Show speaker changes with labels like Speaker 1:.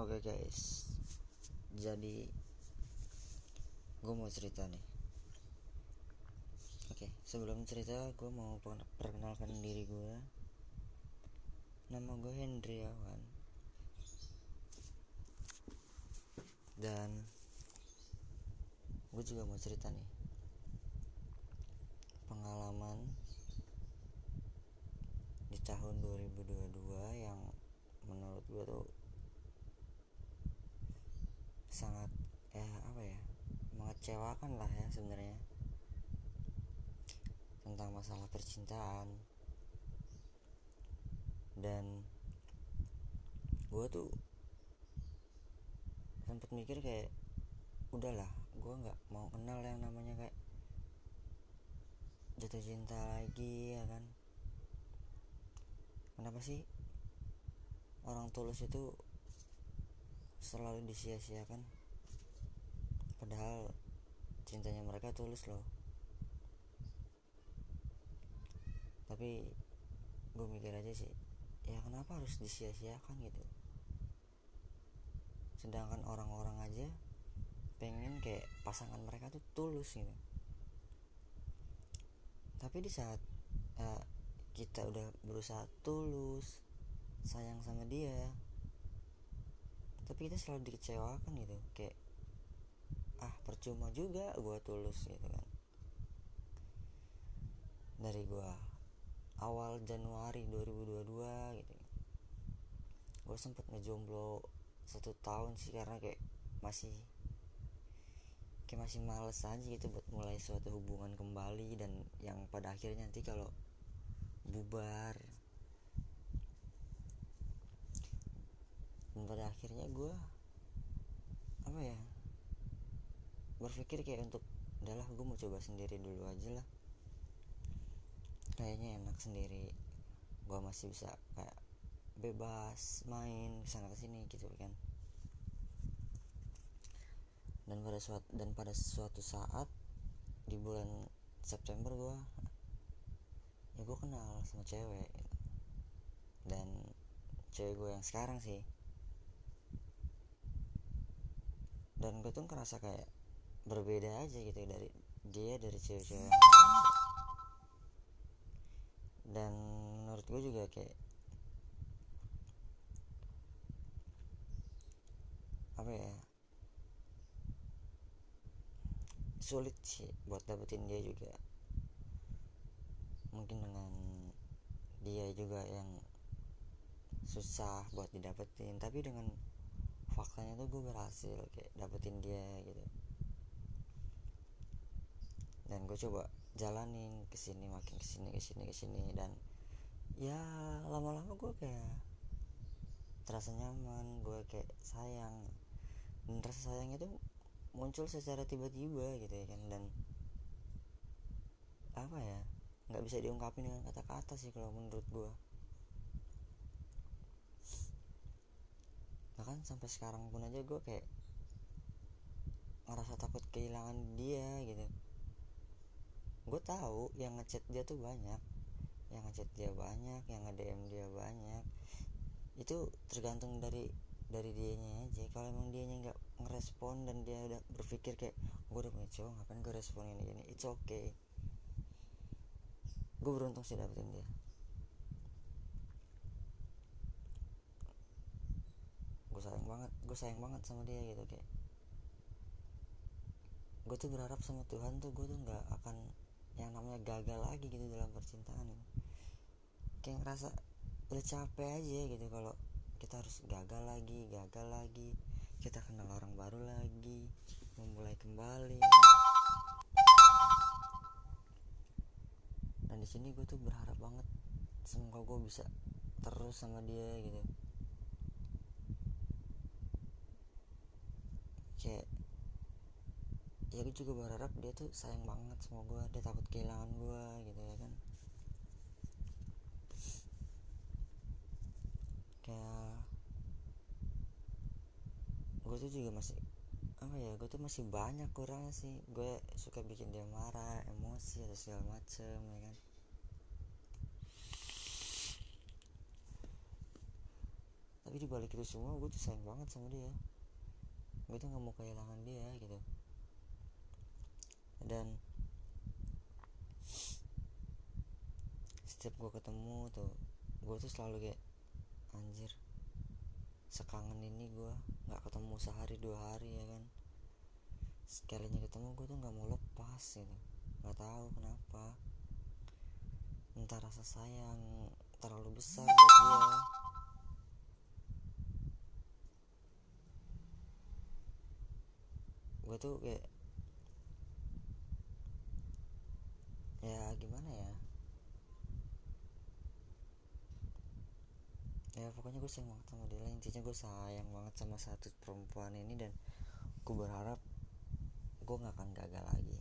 Speaker 1: Oke guys, jadi gue mau cerita nih. Oke, sebelum cerita gue mau perkenalkan diri gue. Nama gue Hendriawan. Dan gue juga mau cerita nih. Pengalaman di tahun 2022 yang menurut gue tuh sangat ya apa ya mengecewakan lah ya sebenarnya tentang masalah percintaan. Dan gue tuh sempet mikir kayak udahlah gue nggak mau kenal yang namanya kayak jatuh cinta lagi ya kan. Kenapa sih orang tulus itu selalu disia-siakan padahal cintanya mereka tulus loh. Tapi gue mikir aja sih ya kenapa harus disia-siakan gitu? Sedangkan orang-orang aja pengen kayak pasangan mereka tuh tulus gitu. Tapi di saat uh, kita udah berusaha tulus sayang sama dia tapi kita selalu dikecewakan gitu. Kayak ah percuma juga gue tulus gitu kan. Dari gue awal Januari 2022 gitu gue sempet ngejomblo satu tahun sih karena kayak masih kayak masih males aja gitu buat mulai suatu hubungan kembali dan yang pada akhirnya nanti kalau bubar. Dan pada akhirnya gue apa ya berpikir kayak untuk udahlah gue mau coba sendiri dulu aja lah. Kayaknya enak sendiri. Gue masih bisa kayak bebas main sana ke sini gitu kan. Dan pada suatu dan pada suatu saat di bulan September gue ya gue kenal sama cewek dan cewek gue yang sekarang sih. Dan gue tuh ngerasa kayak berbeda aja gitu dari dia dari cewek-cewek. Dan menurut gue juga kayak apa ya sulit sih buat dapetin dia juga. Mungkin dengan dia juga yang susah buat didapetin tapi dengan faktanya tuh gue berhasil kayak dapetin dia gitu dan gue coba jalanin ke sini makin ke sini ke sini ke sini dan ya lama-lama gue kayak terasa nyaman gue kayak sayang. Dan rasa sayang itu muncul secara tiba-tiba gitu ya kan. Dan apa ya nggak bisa diungkapin dengan kata-kata sih kalau menurut gue bahkan sampai sekarang pun aja gue kayak ngerasa takut kehilangan dia gitu gue tahu yang ngechat dia tuh banyak. Yang ngechat dia banyak yang nge DM dia banyak. Itu tergantung dari dari dianya aja. Kalau emang dianya nggak ngerespon dan dia udah berpikir kayak gue udah punya cowok ngapain gue respon ini gini it's okay. Gue beruntung sih dapetin dia. Gue sayang banget gue sayang banget sama dia gitu kayak. Gue tuh berharap sama Tuhan tuh gue tuh nggak akan yang namanya gagal lagi gitu dalam percintaan gitu. kayak ngerasa udah capek aja gitu kalau kita harus gagal lagi gagal lagi. Kita kenal orang baru lagi memulai kembali. Dan di sini gue tuh berharap banget semoga gue bisa terus sama dia gitu. Kayak ya gue juga berharap dia tuh sayang banget sama gue dia takut kehilangan gue gitu ya kan. Kayak gue tuh juga masih apa ya gue tuh masih banyak kurang sih. Gue suka bikin dia marah emosi atau segala macem ya kan. Tapi dibalik itu semua gue tuh sayang banget sama dia. Gue tuh nggak mau kehilangan dia gitu dan setiap gue ketemu tuh gue tuh selalu kayak anjir sekangen ini gue nggak ketemu sehari dua hari ya kan. Sekalinya ketemu gue tuh nggak mau lepas gitu. Nggak tahu kenapa. Entah rasa sayang terlalu besar buat gue gue tuh kayak ya gimana ya? Ya pokoknya gue sayang banget sama dia intinya gue sayang banget sama satu perempuan ini dan gue berharap gue nggak akan gagal lagi